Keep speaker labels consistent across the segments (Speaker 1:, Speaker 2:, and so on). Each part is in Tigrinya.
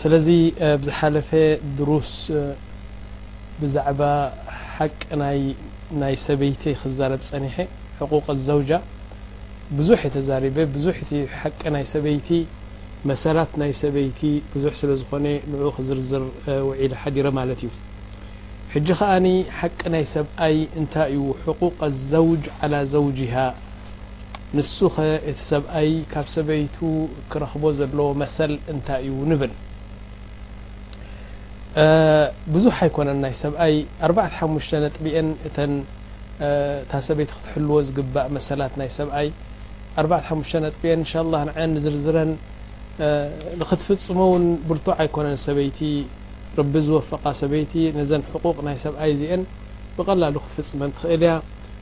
Speaker 1: ስለዚ ኣብ ዝሓለፈ ድሩስ ብዛዕባ ሓቂ ናይ ሰበይቲ ክዛረብ ጸኒሐ ሕቁቅ ዘውጃ ብዙሕ ዩ ተዛሪበ ብዙሕ እቲ ሓቂ ናይ ሰበይቲ መሰላት ናይ ሰበይቲ ብዙሕ ስለ ዝኾነ ንዑ ክዝርዝር ውዒለ ሓዲረ ማለት እዩ ሕጂ ከኣ ሓቂ ናይ ሰብኣይ እንታይ እዩ ሕቁቅ ዘውጅ ዓላ ዘውጅሃ ንሱኸ እቲ ሰብኣይ ካብ ሰበይቱ ክረኽቦ ዘለዎ መሰል እንታይ እዩ ንብል። ብዙሕ ኣይኮነን ናይ ሰብኣይ ኣርባዕተ ሓሙሽተ ነጥቢ እየን እተን እታ ሰበይቲ ክትሕልዎ ዝግባእ መሰላት ናይ ሰብኣይ ኣርባዕተ ሓሙሽተ ነጥቢ እየን እንሻላ ንዐን ንዝርዝረን ንክትፍጽሞ እውን ብርቱዕ ኣይኮነን ሰበይቲ ረቢ ዝወፈቃ ሰበይቲ ነዘን ሕቁቅ ናይ ሰብኣይ እዚአን ብቀላሉ ክትፍጽመን ትኽእል እያ።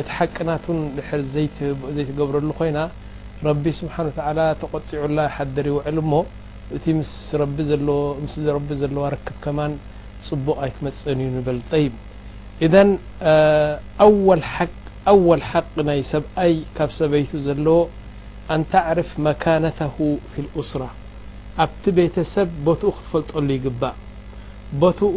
Speaker 1: እቲ ሓቂ ናቱ እንድሕር ዘይትገብረሉ ኮይና ረቢ ስብሓን ወተዓላ ተቆጢዑላ ይሓድር ይውዕል እሞ እቲ ምስ ረቢ ዘለዋ ርክብ ከማን ፅቡቅ ኣይክመፅእን እዩ ንበል ጠይብ ኢዘን ኣወል ሓቂ ናይ ሰብኣይ ካብ ሰበይቱ ዘለዎ ኣንተዕርፍ መካነተሁ ፊ ልእሱራ ኣብቲ ቤተሰብ ቦትኡ ክትፈልጠሉ ይግባእ ቦትኡ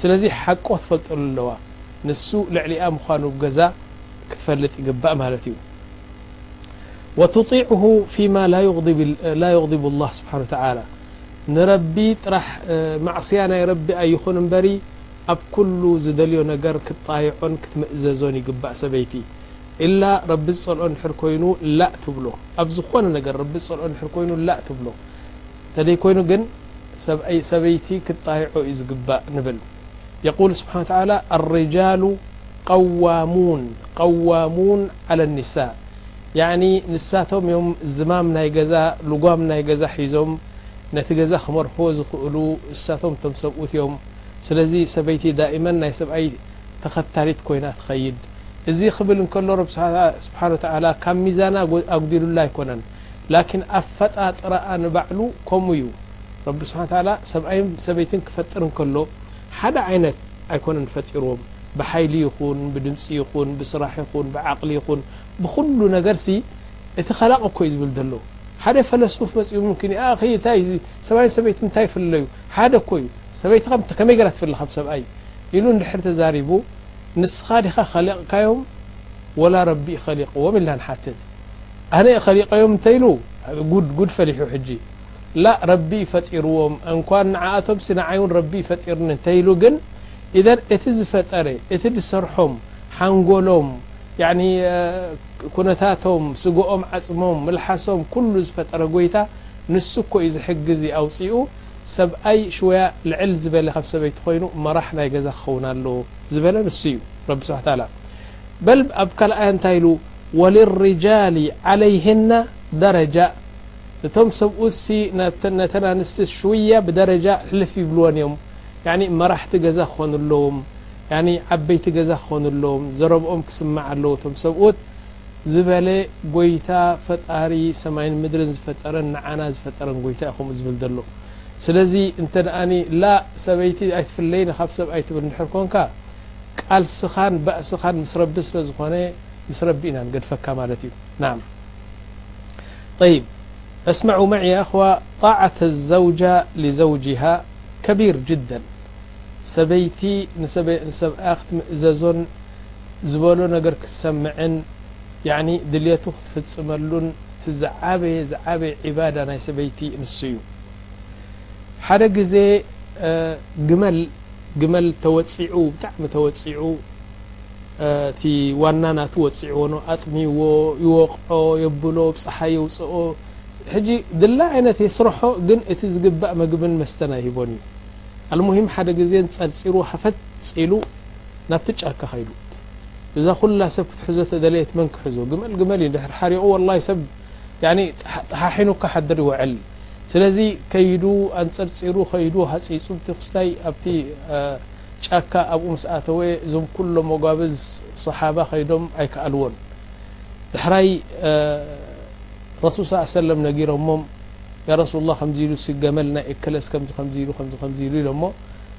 Speaker 1: ስለዚ ሓቆ ትፈልጠሉ ኣለዋ ንሱ ልዕሊኣ ምዃኑ ገዛ ክትፈልጥ ይግባእ ማለት እዩ ወቱጢዕሁ ፊማ ላዩቅዲቡ ኣላህ ስብሓን ወተዓላ ንረቢ ጥራሕ ማዕስያ ናይ ረቢ ኣይኹን እምበሪ ኣብ ኩሉ ዝደልዮ ነገር ክትጣይዖን ክትምእዘዞን ይግባእ ሰበይቲ ኢላ ረቢ ዝፀልኦ እንድሕር ኮይኑ ላእ ትብሎ ኣብ ዝኾነ ነገር ረቢ ዝፀልኦ እንድሕር ኮይኑ ላእ ትብሎ ተደይኮይኑ ግን ሰብኣይ ሰበይቲ ክጣይዖ እዩ ዝግባእ ንብል የቁል ስብሓን ወተዓላ ኣልርጃሉ ቀዋሙን ቀዋሙን ዓላ ኒሳ ያኒ ንሳቶም እዮም ዝማም ናይ ገዛ ልጓም ናይ ገዛ ሒዞም ነቲ ገዛ ክመርሕዎ ዝኽእሉ ንሳቶም እቶም ሰብኡት እዮም ስለዚ ሰበይቲ ዳኢመን ናይ ሰብኣይ ተኸታሊት ኮይና ትኸይድ እዚ ክብል እንከሎ ረቢ ስብሓን ወተዓላ ካብ ሚዛና ኣጉዲሉላ ኣይኮነን ላኪን ኣፈጣጥራኣ ንባዕሉ ከምኡ እዩ ረቢ ስብሓን ወተዓላ ሰብኣይን ሰበይትን ክፈጥር እንከሎ ሓደ ዓይነት ኣይኮነን ፈጢርዎም ብሓይሊ ይኹን ብድምፂ ይኹን ብስራሕ ይኹን ብዓቕሊ ይኹን ብኹሉ ነገር ሲ እቲ ኸላቕ እኮ እዩ ዝብል ዘሎ ሓደ ፈለሱፍ መፂኡ ምምኪን እዩ ኣኺ እንታይ እዚ ሰብኣይን ሰበይትን እንታይ ይፍለዩ ሓደ እኮ እዩ ሰበይቲ ከምቲ ከመይ ገራ ትፍለ ካብ ሰብኣይ ኢሉ እንድሕር ተዛሪቡ ንስኻ ዲኻ ኸሊቕካዮም ወላ ረቢ እዩ ኸሊቕዎም ኢልና ንሓትት ኣነ እየ ኸሊቀዮም እንተኢሉ ጉድ ጉድ ፈሊሑ ሕጂ ላእ ረቢ እዩ ፈጢርዎም እንኳን ንዓኣቶምሲ ንዓይ ውን ረቢ እዩ ፈጢርኒ እንተኢሉ ግን ኢዘን እቲ ዝፈጠረ እቲ ዝሰርሖም ሓንጎሎም ያኒ ኩነታቶም ስገኦም ዓፅሞም ምልሓሶም ኩሉ ዝፈጠረ ጎይታ ንሱ እኮ እዩ ዝሕግዚ ኣውፂኡ ሰብኣይ ሽወያ ልዕል ዝበለ ካብ ሰበይቲ ኾይኑ መራሕ ናይ ገዛ ክኸውን ኣለዎ ዝበለ ንሱ እዩ ረቢ ስብሓ ተዓላ በል ኣብ ካልኣያ እንታይ ኢሉ ወልርጃሊ ዓለይህነ ደረጃ እቶም ሰብኡትሲ ነተን ኣንስቲ ሽውያ ብደረጃ ሕልፍ ይብልወን እዮም ያኒ መራሕቲ ገዛ ክኾኑ ኣለዎም ያኒ ዓበይቲ ገዛ ክኾኑ ኣለዎም ዘረብኦም ክስማዕ ኣለዎ እቶም ሰብኡት ዝበለ ጎይታ ፈጣሪ ሰማይን ምድርን ዝፈጠረን ንዓና ዝፈጠረን ጎይታ እዩ ከምኡ ዝብል ዘሎ ስለዚ እንተ ላእ ሰበይቲ ኣይትፍለይን ካብ ሰብኣይ ትብል እንድሕር ኮንካ ቃልስኻን ባእስኻን ምስ ረቢ ስለ ዝኾነ ምስ ረቢ ኢና ንገድፈካ ማለት እዩ ናም طይብ እስመዑ መዒ ያ እኽዋ ጣዓት ዘውጃ ልዘውጅሃ ከቢር ጅደን ሰበይቲ ንሰብኣያ ክትምእዘዞን ዝበሎ ነገር ክትሰምዕን ያዕኒ ድልየቱ ክትፍፅመሉን እቲ ዝዓበየ ዝዓበየ ዒባዳ ናይ ሰበይቲ ንሱ እዩ ሓደ ግዜ ግመል ግመል ተወፂዑ ብጣዕሚ ተወፂዑ እቲ ዋና ናቱ ወጺዕዎ ን ኣጥሚዎ ይወቕዖ የብሎ ብ ጸሓይ የውጽኦ ሕጂ ድላዩ ዓይነት የስርሖ ግን እቲ ዝግባእ ምግብን መስተን ኣይህቦን እዩ ኣልሙሂም ሓደ ግዜ ንጸርጺርዎ ሃፈጽ ኢሉ ናብቲ ጫካ ከይዱ እዛ ኩላ ሰብ ክትሕዞ ተደለየት መን ክሕዞ ግመል ግመል እዩ ድሕሪ ሓሪቑ ወላሂ ሰብ ያኒ ጠሓሒኑ ክሓድር ይውዕል ስለዚ ከይዱ ኣንጸርጺሩ ከይዱ ሃጺጹ ብቲ ክስታይ ኣብቲ ጫካ ኣብኡ ምስ ኣተወ እዞም ኩሎም መጓብዝ ሰሓባ ከይዶም ኣይከኣልዎን ዳሕራይ ረሱል ሰለላሁ ዐለይሂ ወሰለም ነጊሮሞም ያ ረሱሉላህ ከምዚ ኢሉ እሲ ገመል ናይ እከለስ ከምዚ ከምዚ ኢሉ ከምዚ ከምዚ ኢሉ ኢሎሞ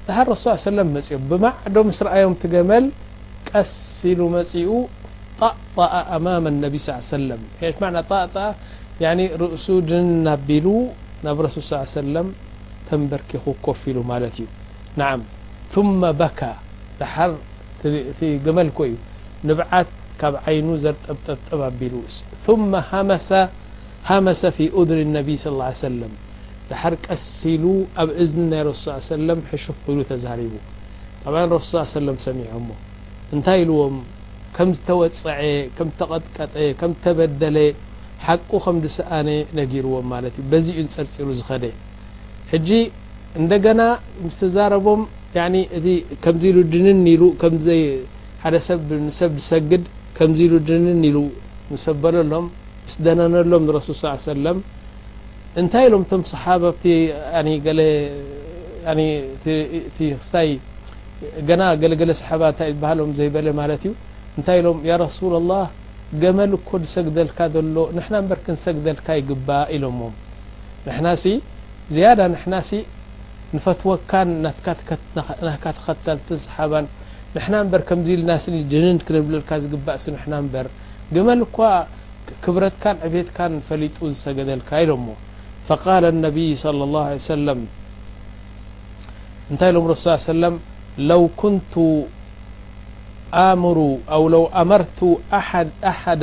Speaker 1: ዳሓር ረሱል ሰለላሁ ዐለይሂ ወሰለም መጽኦም ብማዕዶ ምስ ረኣዮም እቲ ገመል ቀስ ኢሉ መጺኡ ጣእጣኣ ኣማመ ነቢ ሰለላሁ ዐለይሂ ወሰለም ኢሽ ማዕና ጣእጣኣ ያኒ ርእሱ ድንን ኣቢሉ ናብ ረሱል ሰለላሁ ዐለይሂ ወሰለም ተምበርኪኹ ኮፍ ኢሉ ማለት እዩ ናዓም ثመ በካ ዳሓር እቲ ገመል እኮ እዩ ንብዓት ካብ ዓይኑ ዘርጠብጠብጠብ ኣቢሉ ثመ ሃመሰ ሃመሰ ፊ ኡድኒ ነብይ ص ዓ ሰለም ዳሓር ቀስ ኢሉ ኣብ እዝኒ ናይ ረሱል ስ ሰለም ሕሹኽ ኢሉ ተዛሪቡ ጣብዓ ረሱል ስ ሰለም ሰሚዖሞ እንታይ ኢልዎም ከም ዝተወፀዐ ከም ዝተቐጥቀጠ ከም ዝተበደለ ሓቁ ከም ዝሰኣነ ነጊርዎም ማለት እዩ በዚ እዩ ንፀርፂሩ ዝኸደ ሕጂ እንደገና ምስ ተዛረቦም ያኒ እቲ ከምዚ ኢሉ ድንን ኢሉ ከም ዘይ ሓደ ሰብ ንሰብ ዝሰግድ ከምዚ ኢሉ ድንን ኢሉ ምስ ኣበለሎም ምስ ደነነሎም ንረሱል ስ ሰለም እንታይ ኢሎም እቶም ሰሓባ ኣብቲ ያኒ ገለ ያኒ እቲ እቲ ክስታይ ገና ገለ ገለ ሰሓባ እንታይ ዝበሃሎም ዘይበለ ማለት እዩ እንታይ ኢሎም ያ ረሱላ ላህ ገመል እኮ ዝሰግደልካ ዘሎ ንሕና እምበር ክንሰግደልካ ይግባእ ኢሎሞም ንሕናሲ ዝያዳ ንሕናሲ ንፈትወካን ናትካ ተኸተልትን ሰሓባን ንሕና እምበር ከምዚ ኢልናሲ ጅንን ክንብለልካ ዝግባእሲ ንሕና እምበር ግመል እኳ ክብረትካን ዕቤትካን ፈሊጡ ዝሰገደልካ ኢሎሞ ፈቃለ ነቢይ صለ ላሁ ለ ሰለም እንታይ ኢሎም ረሱ ስ ሰለም ለው ኩንቱ ኣምሩ ኣው ለው ኣመርቱ ኣሓደ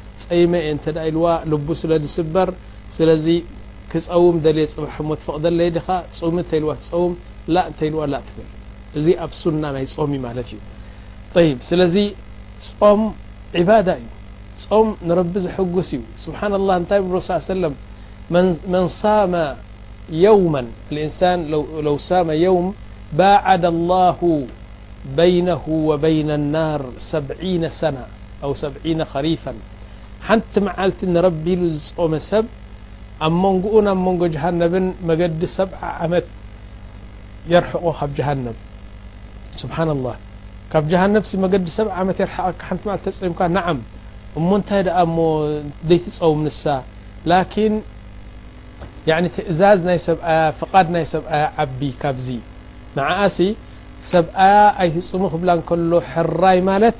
Speaker 1: ጸይመ እየ እንተ ኢልዋ ልቡ ስለ ዝስበር ስለዚ ክጸውም ደልየ ጽባሕ እሞ ትፈቕደለይ ዲኻ ጹሚ እንተ ኢልዋ ትጸውም ላእ እንተ ኢልዋ ላእ ትብል እዚ ኣብ ሱና ናይ ጾም እዩ ማለት እዩ ጠይብ ስለዚ ጾም ዒባዳ እዩ ጾም ንረቢ ዘሕጉስ እዩ ስብሓን ላህ እንታይ ብሎ ስ ሰለም መን ሳመ የውመን ኢንሳን ለው ሳመ የውም ባዓደ ላሁ በይነሁ ወበይነ ናር ሰብዒነ ሰና ኣው ሰብዒነ ኸሪፈን ሓንቲ መዓልቲ ንረቢ ኢሉ ዝጾመ ሰብ ኣብ መንጉኡን ኣብ መንጎ ጀሃነብን መገዲ ሰብዓ ዓመት የርሕቆ ካብ ጀሃነብ ስብሓንላህ ካብ ጀሃነብሲ መገዲ ሰብዓ ዓመት የርሓቀካ ሓንቲ መዓልቲ ተጾምካ ናዓም እሞ እንታይ ደኣ እሞ ዘይትጸውም ንሳ ላኪን يعني ትእዛዝ ናይ ሰብኣያ ፍቃድ ናይ ሰብኣያ ዓቢ ካብዚ ንዓኣሲ ሰብኣያ ኣይትጽሙ ክብላ እንከሎ ሕራይ ማለት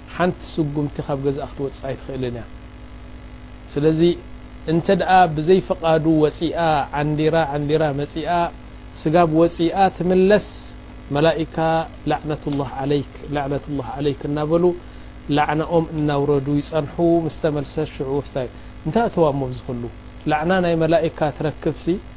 Speaker 1: ሓንቲ ስጉምቲ ካብ ገዛ ክትወጽእ ኣይትኽእልን እያ። ስለዚ እንተድኣ ብዘይ ፍቓዱ ወጺኣ ዓንዲራ ዓንዲራ መጺኣ ስጋብ ወጺኣ ትምለስ መላኢካ ላዕነቱላህ ዓለይክ ላዕነቱላህ ዓለይክ እናበሉ ላዕናኦም እናውረዱ ይጸንሑ ምስ ተመልሰት ሽዑ እንታይ ኣእተዋ'ሞ ኣብዚ ኩሉ ላዕና ናይ መላኢካ ትረክብሲ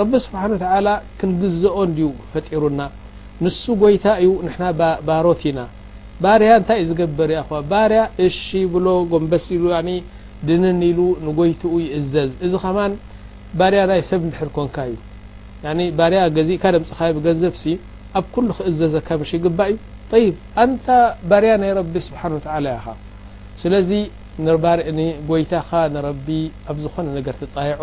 Speaker 1: ረቢ ስብሓን ወተዓላ ክንግዘኦ እንድዩ ፈጢሩና ንሱ ጎይታ እዩ ንሕና ባሮት ኢና ባርያ እንታይ እዩ ዝገብር ያእኹዋ ባርያ እሺ ይብሎ ጎንበስ ኢሉ ያኒ ድንን ኢሉ ንጎይትኡ ይእዘዝ እዚ ከማን ባርያ ናይ ሰብ እንድሕር ኮንካ እዩ ያኒ ባርያ ገዚእካ ደምፅኻዮ ብገንዘብሲ ኣብ ኩሉ ክእዘዘካ ምሽ ይግባእ እዩ ጠይብ ኣንታ ባርያ ናይ ረቢ ስብሓን ወተዓላ ያኻ ስለዚ ንባር ንጎይታኻ ንረቢ ኣብ ዝኾነ ነገር ትጣይዖ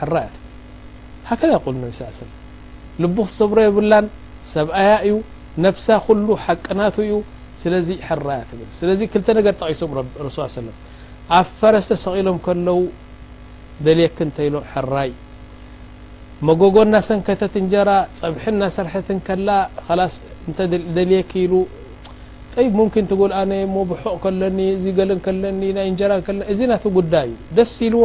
Speaker 1: ሕራይ እያ ትብል ሃከዛ የቁል ነቢ ስ ሰለም ልቡ ክትሰብሮ የብላን ሰብኣያ እዩ ነብሳ ኩሉ ሓቂ ናቱ እዩ ስለዚ ሕራይ እያ ትብል ስለዚ ክልተ ነገር ጠቂሶም ረሱል ስ ሰለም ኣብ ፈረስ ተሰቂሎም ከለው ደልየኪ እንተ ኢሎም ሕራይ መጎጎ እናሰንከተት እንጀራ ፀብሒ እናሰርሐት ከላ ላስ እንተ ደልየኪ ኢሉ ጠይብ ሙምኪን ትብል ኣነ እሞ ብሑቕ ከለኒ እዚ ገለ ከለኒ ናይ እንጀራ ከለኒ እዚ ናቱ ጉዳይ እዩ ደስ ኢልዎ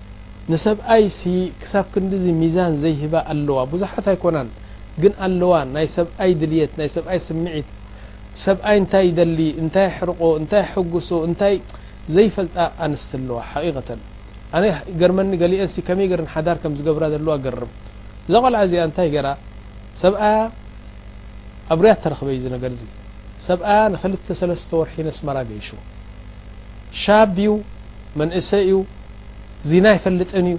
Speaker 1: ንሰብኣይ ሲ ክሳብ ክንድዚ ሚዛን ዘይህባ ኣለዋ ብዙሓት ኣይኮናን ግን ኣለዋ ናይ ሰብኣይ ድልየት ናይ ሰብኣይ ስምዒት ሰብኣይ እንታይ ይደሊ እንታይ የሕርቆ እንታይ የሕጉሶ እንታይ ዘይፈልጣ ኣንስቲ ኣለዋ ሓቂቀተን ኣነ ይገርመኒ ገሊኤን ሲ ከመይ ገረን ሓዳር ከም ዝገብራ ዘለዋ ገርም እዛ ቆልዓ እዚኣ እንታይ ገራ ሰብኣያ ኣብርያ ተረክበ እዚ ነገር እዚ ሰብኣያ ንክልተ ሰለስተ ወርሒ ነስመራ ገይሹ ሻብ እዩ መንእሰይ እዩ ዚና ኣይፈልጥን እዩ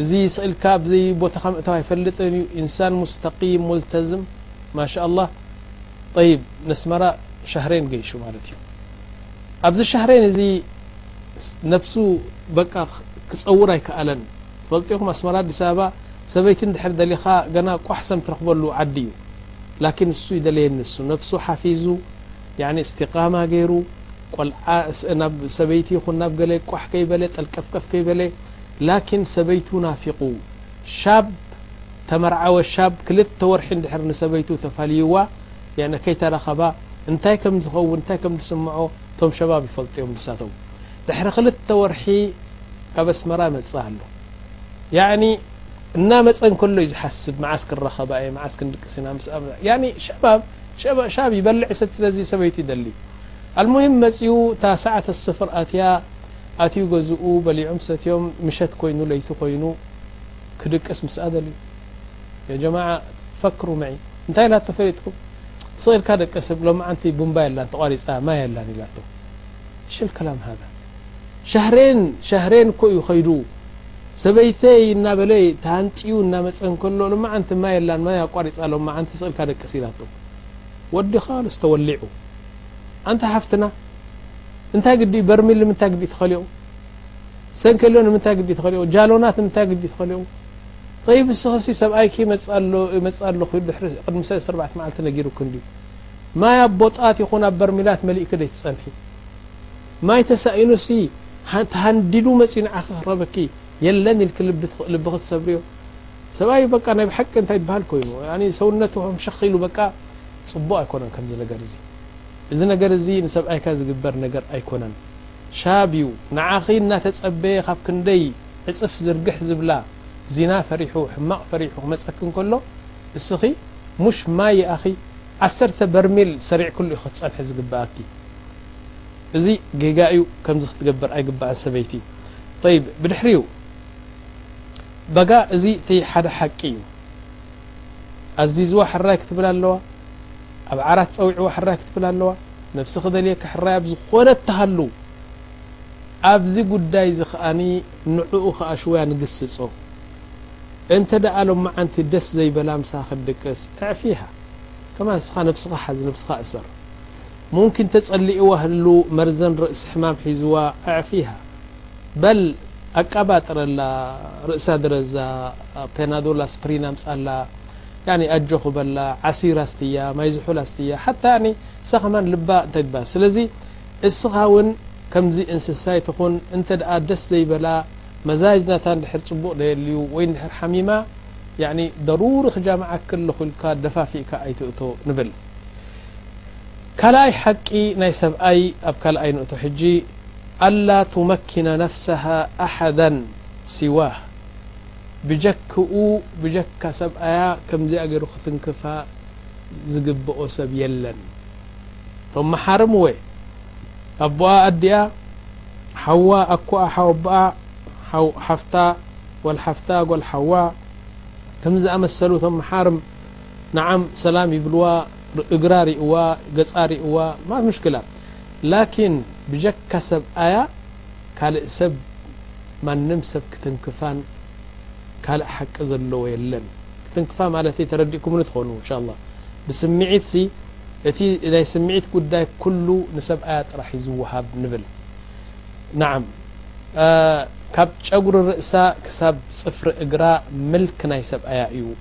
Speaker 1: እዚ ስእልካ ኣብዘይ ቦታኻ ምእታው ኣይፈልጥን እዩ ኢንሳን ሙስተቂም ሙልተዝም ማሻ ኣላ ጠይብ ነስመራ ሻህሬን ገይሹ ማለት እዩ ኣብዚ ሻህሬን እዚ ነብሱ በቃ ክፀውር ኣይከኣለን ትፈልጥኹም ኣስመራ ኣዲስ ኣበባ ሰበይቲ እንድሕር ደሊኻ ገና ቋሕ ሰም ትረኽበሉ ዓዲ እዩ ላኪን ንሱ ይደለየኒ ንሱ ነብሱ ሓፊዙ ያኒ እስቲቃማ ገይሩ ቆልዓ ናብ ሰበይቲ ይኹን ናብ ገለ ቋሕ ከይበለ ጠልቀፍቀፍ ከይበለ ላኪን ሰበይቱ ናፊቁ ሻብ ተመርዓወ ሻብ ክልተ ወርሒ እንድሕር ንሰበይቱ ተፋልይዋ ያኒ ከይተራኸባ እንታይ ከም ዝኸውን እንታይ ከም ዝስምዖ እቶም ሸባብ ይፈልጡ እዮም ንሳቶም ድሕሪ ክልተ ወርሒ ካብ ኣስመራ ይመጽእ ኣሎ ያኒ እናመጸ እንከሎ እዩ ዝሓስብ መዓስ ክንራኸባ እየ መዓስ ክንድቅስ ኢና ምስ ያኒ ሸባብ ሸበእ ሻብ ይበልዕ ይሰቲ ስለዚ ሰበይቱ ይደሊ ኣልሙሂም መጺኡ እታ ሳዓተ ስፍር ኣትያ ኣትዩ ገዝኡ በሊዑም ሰትዮም ምሸት ኮይኑ ለይቲ ኮይኑ ክድቅስ ምስኣ ደልዩ ያጀማዓ ፈክሩ መዒ እንታይ ኢላቶ ፈሊጥኩም ስቅ ኢልካ ደቅስ ሎምዓንቲ ቡምባ የላን ተቋሪጻ ማይ የላን ኢላቶ እሽልከላም ሃዛ ሻህሬን ሻህሬን እኮ እዩ ከይዱ ሰበይተይ እናበለ ተሃንጥዩ እናመጸ እንከሎ ሎማዓንቲ ማይ የላን ማይ ኣቋሪጻ ሎማዓንቲ ስቅ ኢልካ ደቅስ ኢላቶ ወዲ ኻልስ ተወሊዑ ኣንታ ሓፍትና እንታይ ግዲ በርሚል ንምንታይ ግዲ ትኸልኦ ሰንከሎ ንምንታይ ግዲ ትኸልኦ ጃሎናት ንምንታይ ግዲ ትኸልኦ طيب እስኸሲ ሰብኣይኪ መጽእ ኣለኹ ድሕሪ ቅድሚ ሰለስተ ኣርባዕተ መዓልቲ ነጊሩክን ድዩ ማይ ኣብ ቦጣት ይኹን ኣብ በርሚላት መሊእክ ደይትጸንሒ ማይ ተሳኢኑሲ ተሃንዲዱ መጽዩ ንዓኺ ክረበኪ የለን ኢልኪ ልብኺ ትሰብርዮ ሰብኣይ በቃ ናይ ብሓቂ እንታይ ይበሃል ኮይኑ ያኒ ሰውነቱ ከምሸኽ ኢሉ በቃ ጽቡቕ ኣይኮነን ከምዚ ነገር እዚ እዚ ነገር እዚ ንሰብኣይካ ዝግበር ነገር ኣይኮነን ሻብ እዩ ንዓኺ እናተጸበየ ካብ ክንደይ ዕጽፍ ዝርግሕ ዝብላ ዚና ፈሪሑ ሕማቕ ፈሪሑ ክመጸኪ እንከሎ እስኺ ሙሽ ማይ ይኣኺ ዓሰርተ በርሚል ሰሪዕክሉ ኢኺ ክትጸንሒ ዝግበኣኪ እዚ ጌጋ እዩ ከምዚ ክትገብር ኣይግባእን ሰበይቲ ጠይብ ብድሕሪኡ ባጋ እዚ እቲ ሓደ ሓቂ እዩ ኣዚዝዋ ሕራይ ክትብል ኣለዋ ኣብ ዓራት ፀዊዕዋ ሕራይ ክትብል ኣለዋ ነብሲ ክደልየኪ ሕራይ ኣብ ዝኾነ እትሃሉ ኣብዚ ጉዳይ እዚ ከኣ ንዕኡ ከኣ ሽውያ ንግስፆ እንተ ደኣ ሎማዓንቲ ደስ ዘይበላ ምሳኺ ትድቅስ እዕፊሃ ከማን ንስኻ ነብስኻ ሓዝ ነብስኻ እሰር ሙምኪን ተጸሊእዋ ህሉ መርዘን ርእሲ ሕማም ሒዝዋ ኣዕፊሃ በል ኣቃባጥረላ ርእሳ ድረዛ ፐናዶል ኣስፕሪን ኣምጻላ ያኒ ኣጆኺ በላ ዓሲር ኣስትያ ማይ ዝሑል ኣስትያ ሓታ ያኒ እሳ ከማን ልባ እንተግባ ስለዚ እስኻ ውን ከምዚ እንስሳ ኣይትኹን እንተ ደስ ዘይበላ መዛጅ ናታ እንድሕር ጽቡቕ ደየልዩ ወይ እንድሕር ሓሚማ ያኒ ደሩሪ ክጃምዓኪ ኣለኹ ኢልካ ደፋፊእካ ኣይትእቶ ንብል። ካልኣይ ሓቂ ናይ ሰብኣይ ኣብ ካልኣይ ንእቶ ሕጂ ኣላ ቱመኪነ ነፍሰሃ ኣሓዳ ሲዋህ ብጀክኡ ብጀካ ሰብኣያ ከምዚኣ ገይሩ ክትንክፋ ዝግበኦ ሰብ የለን እቶም መሓርም እወ ኣቦኣ ኣዲኣ ሓዋ ኣኮኣ ሓወቦኣ ሓው ሓፍታ ጓል ሓፍታ ጓል ሓዋ ከምዝኣመሰሉ እቶም መሓርም ነዓም ሰላም ይብልዋ እግራ ሪእዋ ገጻ ሪእዋ ማፍ ምሽክላ ላኪን ብጀካ ሰብኣያ ካልእ ሰብ ማንም ሰብ ክትንክፋን ካልእ ሓቂ ዘለዎ የለን ክትንክፋ ማለተይ ተረዲእኩምኒ ትኾኑ እንሻላ ብስምዒት ሲ እቲ ናይ ስምዒት ጉዳይ ኩሉ ንሰብኣያ ጥራሕ እዩ ዝወሃብ ንብል ነዓም ካብ ጨጉሪ ርእሳ ክሳብ ጽፍሪ እግራ ምልክ ናይ ሰብኣያ እዩ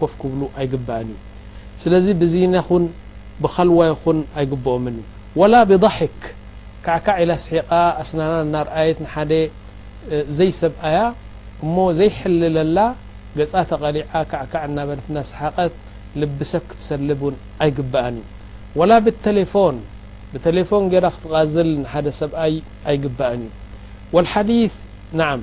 Speaker 1: ኮፍ ክብሉ ኣይግባእን እዩ ስለዚ ብዚና ይኹን ብኸልዋ ይኹን ኣይግበኦምን እዩ ወላ ብضሕክ ካዕካዕ ኢላ ስሒቃ ኣስናና እናርኣየት ንሓደ ዘይሰብኣያ እሞ ዘይሕልለላ ገጻ ተቀሊዓ ካዕካዕ እናበለት እናሰሓቀት ልቢ ሰብ ክትሰልብ እውን ኣይግባኣን እዩ ወላ ብተሌፎን ብተሌፎን ጌራ ክትቃዝል ንሓደ ሰብኣይ ኣይግባእን እዩ ወልሓዲት ናዓም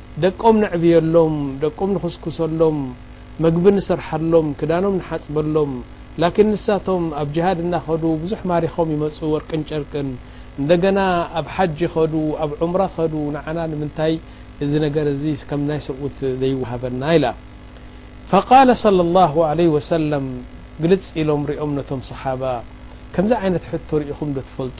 Speaker 1: ደቆም ነዕብየሎም ደቆም ንኹስኩሰሎም መግቢ ንስርሓሎም ክዳኖም ንሓጽበሎም ላኪን ንሳቶም ኣብ ጅሃድ እናኸዱ ብዙሕ ማሪኾም ይመጹ ወርቅን ጨርቅን እንደገና ኣብ ሓጅ ይኸዱ ኣብ ዑምራ ይኸዱ ንዓና ንምንታይ እዚ ነገር እዚ ከም ናይ ሰብኡት ዘይወሃበና ኢላ ፈቃለ ሰለላሁ ዓለይሂ ወሰለም ግልጽ ኢሎም ሪኦም ነቶም ሰሓባ ከምዚ ዓይነት ሕቶ ሪኢኹም ዶ ትፈልጡ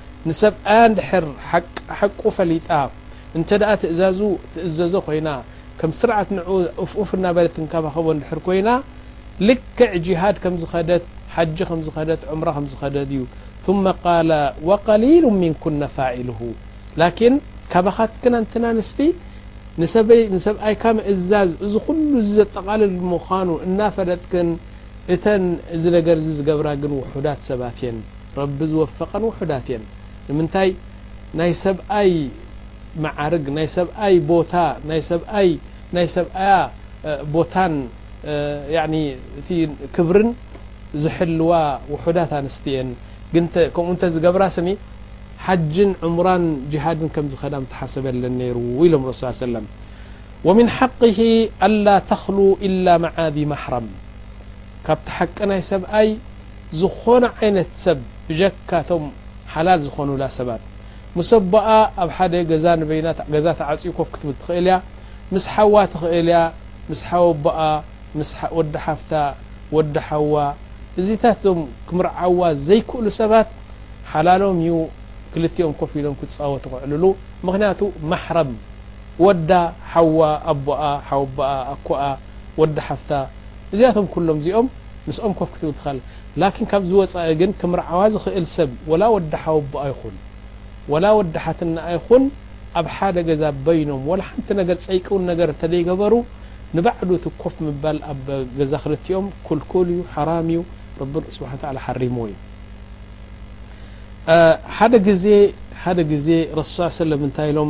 Speaker 1: ንሰብኣያ እንድሕር ሓቃ ሓቁ ፈሊጣ እንተ ትእዛዙ ትእዘዞ ኮይና ከም ስርዓት ንዕኡ ኡፍ ኡፍ እናበለት ትንከባኸቦ እንድሕር ኮይና ልክዕ ጂሃድ ከም ዝኸደት ሓጂ ከም ዝኸደት ዑምራ ከም ዝኸደት እዩ ثመ ቃለ ወቀሊሉ ምንኩነ ፋዒሉሁ ላኪን ካባኻትክን ኣንትን ኣንስቲ ንሰበይ ንሰብኣይካ ምእዛዝ እዚ ኩሉ እዚ ዘጠቓልል ምዃኑ እናፈለጥክን እተን እዚ ነገር እዚ ዝገብራ ግን ውሑዳት ሰባት እየን ረቢ ዝወፈቀን ውሑዳት እየን ንምንታይ ናይ ሰብኣይ መዓርግ ናይ ሰብኣይ ቦታ ናይ ሰብኣይ ናይ ሰብኣያ ቦታን ያኒ እቲ ክብርን ዝሕልዋ ውሑዳት ኣንስቲ እየን ግን ከምኡ እንተ ዝገብራ ስኒ ሓጅን ዑምራን ጅሃድን ከም ዝኸዳ ምተሓሰበለን ነይሩ ኢሎም ረሱል ስ ሰለም ወሚን ሓቅሂ ኣላ ተኽሉ ኢላ መዓ ዚ ማሕረም ካብቲ ሓቂ ናይ ሰብኣይ ዝኾነ ዓይነት ሰብ ብጀካ እቶም ሓላል ዝኾኑላ ሰባት ምስ ኣቦኣ ኣብ ሓደ ገዛ ንበይና ገዛ ተዓጽዩ ኮፍ ክትብል ትኽእል እያ ምስ ሓዋ ትኽእል እያ ምስ ሓወቦኣ ምስ ወዲ ሓፍታ ወዲ ሓዋ እዚታት እዞም ክምርዓዋ ዘይክእሉ ሰባት ሓላሎም እዩ ክልቲኦም ኮፍ ኢሎም ክጻወቱ ክዕልሉ ምኽንያቱ ማሕረም ወዳ ሓዋ ኣቦኣ ሓወቦኣ ኣኮኣ ወዲ ሓፍታ እዚኣቶም ኩሎም እዚኦም ምስኦም ኮፍ ክትብል ትኸል ላኪን ካብ ዝወፃኢ ግን ክምርዓዋ ዝኽእል ሰብ ወላ ወዲ ሓወቦኣ ይኹን ወላ ወዲ ሓትነኣ ይኹን ኣብ ሓደ ገዛ በይኖም ወላ ሓንቲ ነገር ፀይቂ ውን ነገር እንተደይገበሩ ንባዕሉ እቲ ኮፍ ምባል ኣብ ገዛ ክልቲኦም ኩልኩል እዩ ሓራም እዩ ረቢ ስብሓን ተዓላ ሓሪምዎ እዩ ሓደ ግዜ ሓደ ግዜ ረሱል ስ ሰለም እንታይ ኢሎም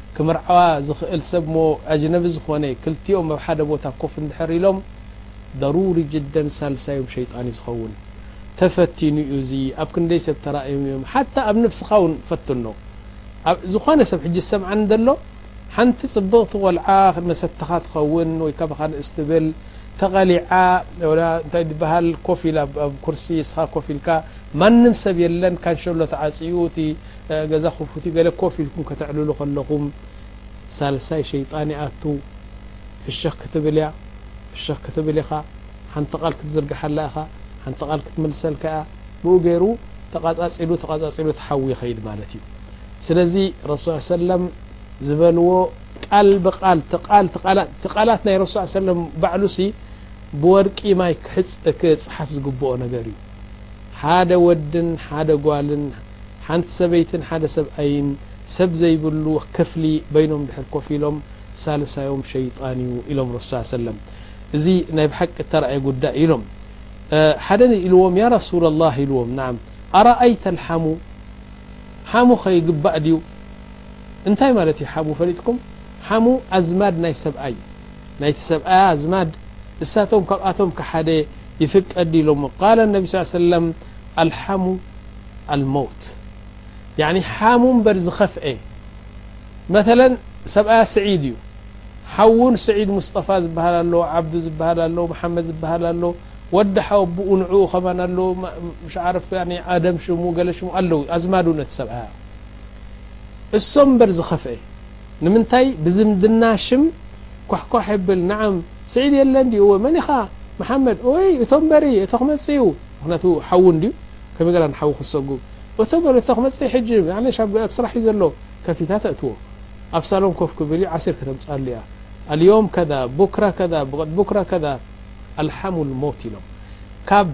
Speaker 1: ክምርዓዋ ዝኽእል ሰብ እሞ ኣጅነቢ ዝኾነ ክልቲኦም ኣብ ሓደ ቦታ ኮፍ እንድሕር ኢሎም ደሩሪ ጅደን ሳልሳዮም ሸይጣን እዩ ዝኸውን ተፈቲኑ እዩ እዚ ኣብ ክንደይ ሰብ ተራእዮም እዮም ሓታ ኣብ ነብስኻ ውን ፈትኖ ኣብ ዝኾነ ሰብ ሕጂ ዝሰምዓኒ ዘሎ ሓንቲ ጽብቕቲ ቆልዓ መሰተኻ ትኸውን ወይ ካባኻ ንእስ ትብል ተቐሊዓ ወላ እንታይ ድበሃል ኮፍ ኢላ ኣብ ኩርሲ ንስኻ ኮፍ ኢልካ ማንም ሰብ የለን ካንሸሎ ተዓጽዩ እቲ ገዛ ክፉትዩ ገለ ኮፍ ኢልኩም ከተዕልሉ ከለኹም ሳልሳይ ሸይጣን ይኣቱ ፍሽኽ ክትብልያ ፍሽኽ ክትብል ኢኻ ሓንቲ ቃል ክትዝርግሓላ ኢኻ ሓንቲ ቃል ክትምልሰልካ እያ ብኡ ገይሩ ተቓጻጺሉ ተቓጻጺሉ እቲ ሓዊ ይኸይድ ማለት እዩ ስለዚ ረሱል ስ ሰለም ዝበልዎ ቃል ብቃል እቲ ቃላት ናይ ረሱል ስ ሰለም ባዕሉሲ ብወርቂ ማይ ክሕጽ ክጽሓፍ ዝግብኦ ነገር እዩ ሓደ ወድን ሓደ ጓልን ሓንቲ ሰበይትን ሓደ ሰብኣይን ሰብ ዘይብሉ ክፍሊ በይኖም ድሕር ኮፍ ኢሎም ሳልሳዮም ሸይጣን እዩ ኢሎም ረሱል ስ ሰለም እዚ ናይ ብሓቂ እተራእየ ጉዳይ እዩ ኢሎም ሓደ ኢልዎም ያ ረሱላ ላህ ኢልዎም ናዓም ኣራኣይተ ልሓሙ ሓሙ ከይግባእ ድዩ እንታይ ማለት እዩ ሓሙ ፈሊጥኩም ሓሙ ኣዝማድ ናይ ሰብኣይ ናይቲ ሰብኣያ ኣዝማድ እሳቶም ካብኣቶም ክሓደ ይፍቀድ ኢሎሞ ቃል ነቢ ስ ሰለም ኣልሓሙ ኣልመውት ያኒ ሓሙ እምበር ዝኸፍኤ መተለ ሰብኣያ ስዒድ እዩ ሓውን ስዒድ ሙስጠፋ ዝበሃል ኣሎ ዓብዱ ዝበሃል ኣሎ መሓመድ ዝበሃል ኣሎ ወዲ ሓወብኡ ንዕኡ ከማን ኣሎ ሻዓርፍ ኣደም ሽሙ ገለ ሽሙ ኣለዉ ኣዝማዱ ነቲ ሰብኣያ እሶም እምበር ዝኸፍኤ ንምንታይ ብዝምድና ሽም ኳሕኳሕ የብል ንዓም ስዒድ የለ እንዲኡ መን ኢኻ መሓመድ ኦይ እቶም በሪ እቶ ክመጽኡ ምክንያቱ ሓዉ እንድዩ ከመይ ገራ ንሓዉ ክትሰጉግ ወተበር እንተ ክመጽእ ሕጂ ኣነሽ ኣብ ስራሕ እዩ ዘሎ ከፊታ ተእትዎ ኣብ ሳሎን ኮፍ ክብል እዩ ዓሲር ከተምጽኣሉ እያ ኣልዮም ከዛ ቡክራ ከዛ ብቅድ ቡክራ ከዛ ኣልሓሙ ልሞት ኢሎም ካብ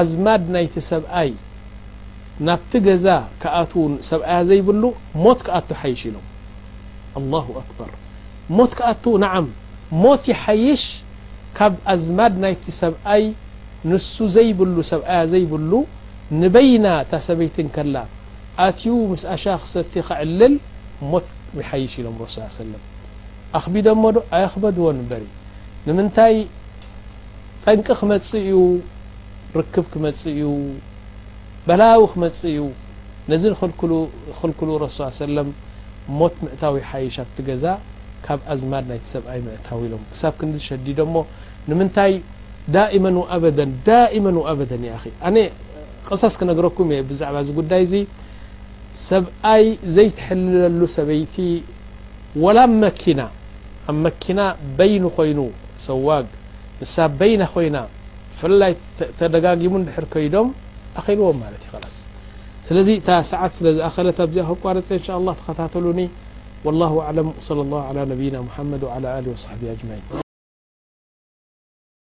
Speaker 1: ኣዝማድ ናይቲ ሰብኣይ ናብቲ ገዛ ክኣትዉ ሰብኣያ ዘይብሉ ሞት ክኣቱ ሓይሽ ኢሎም ኣላሁ ኣክበር ሞት ክኣቱ ንዓም ሞት ይሓይሽ ካብ ኣዝማድ ናይቲ ሰብኣይ ንሱ ዘይብሉ ሰብኣያ ዘይብሉ ንበይና እታ ሰበይቲ እንከላ ኣትዩ ምስ ኣሻ ክሰቲ ከዕልል ሞት ይሓይሽ ኢሎም ረሱል ስ ሰለም ኣኽቢደሞ ዶ ኣየኽበድዎን እበሪ ንምንታይ ጠንቂ ክመጽእ እዩ ርክብ ክመጽእ እዩ በላዊ ክመጽእ እዩ ነዚ ዝኽልክሉ ረሱል ስ ሰለም ሞት ምእታው ይሓይሽ ኣብቲ ገዛ ካብ ኣዝማድ ናይቲ ሰብኣይ ምእታው ኢሎም ክሳብ ክንዲ ሸዲዶሞ ንምንታይ ዳኢመን ወኣበደን ዳኢመን ወኣበደን ያኺ ኣነ ቕሰስ ክነግረኩም እየ ብዛዕባ እዚ ጉዳይ እዚ ሰብኣይ ዘይትሕልለሉ ሰበይቲ ወላ ብ መኪና ኣብ መኪና በይኑ ኮይኑ ሰዋግ ንሳ በይና ኮይና ብፍላይ ተደጋጊሙ እንድሕር ከይዶም ኣኺልዎም ማለት እዩ ኸላስ ስለዚ እታ ሰዓት ስለ ዝኣኸለት ኣብዚኣ ከቋርፀ እንሻ ኣላ ተኸታተሉኒ ወላሁ ኣዕለም ወሰለ ላሁ ዓላ ነቢይና ሙሓመድ ወዓላ ኣሊ ወሳሕቢ ኣጅማዒን